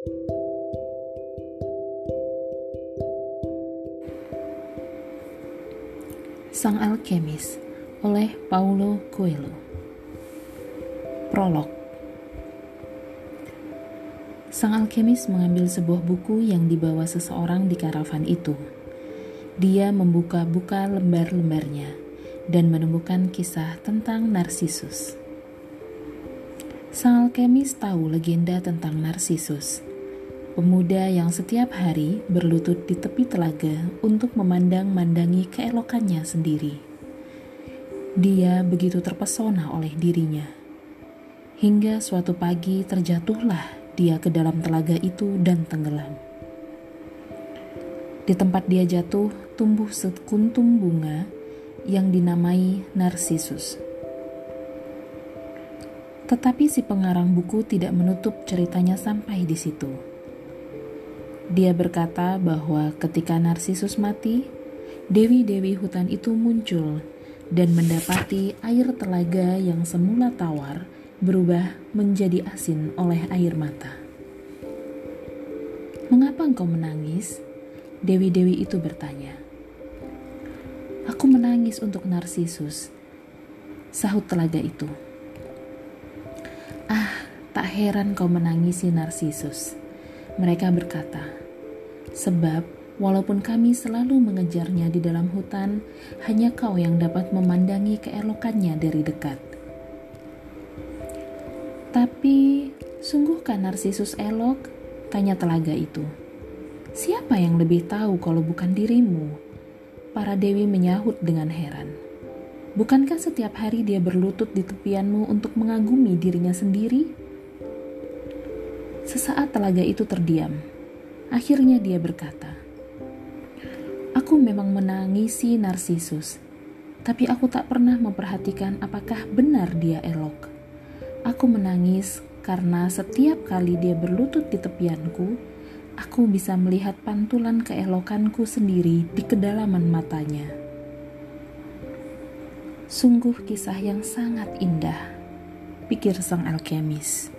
Sang Alkemis oleh Paulo Coelho Prolog Sang alkemis mengambil sebuah buku yang dibawa seseorang di karavan itu. Dia membuka-buka lembar-lembarnya dan menemukan kisah tentang Narsisus. Sang alkemis tahu legenda tentang Narsisus pemuda yang setiap hari berlutut di tepi telaga untuk memandang-mandangi keelokannya sendiri. Dia begitu terpesona oleh dirinya. Hingga suatu pagi terjatuhlah dia ke dalam telaga itu dan tenggelam. Di tempat dia jatuh tumbuh sekuntum bunga yang dinamai Narsisus. Tetapi si pengarang buku tidak menutup ceritanya sampai di situ dia berkata bahwa ketika Narsisus mati, dewi-dewi hutan itu muncul dan mendapati air telaga yang semula tawar berubah menjadi asin oleh air mata. "Mengapa engkau menangis?" Dewi-dewi itu bertanya. "Aku menangis untuk Narsisus," sahut telaga itu. "Ah, tak heran kau menangisi Narsisus." Mereka berkata, Sebab, walaupun kami selalu mengejarnya di dalam hutan, hanya kau yang dapat memandangi keelokannya dari dekat. Tapi, sungguhkah Narsisus elok? Tanya telaga itu. Siapa yang lebih tahu kalau bukan dirimu? Para dewi menyahut dengan heran. Bukankah setiap hari dia berlutut di tepianmu untuk mengagumi dirinya sendiri? Sesaat telaga itu terdiam, Akhirnya dia berkata, Aku memang menangisi Narsisus, tapi aku tak pernah memperhatikan apakah benar dia elok. Aku menangis karena setiap kali dia berlutut di tepianku, aku bisa melihat pantulan keelokanku sendiri di kedalaman matanya. Sungguh kisah yang sangat indah, pikir sang alkemis.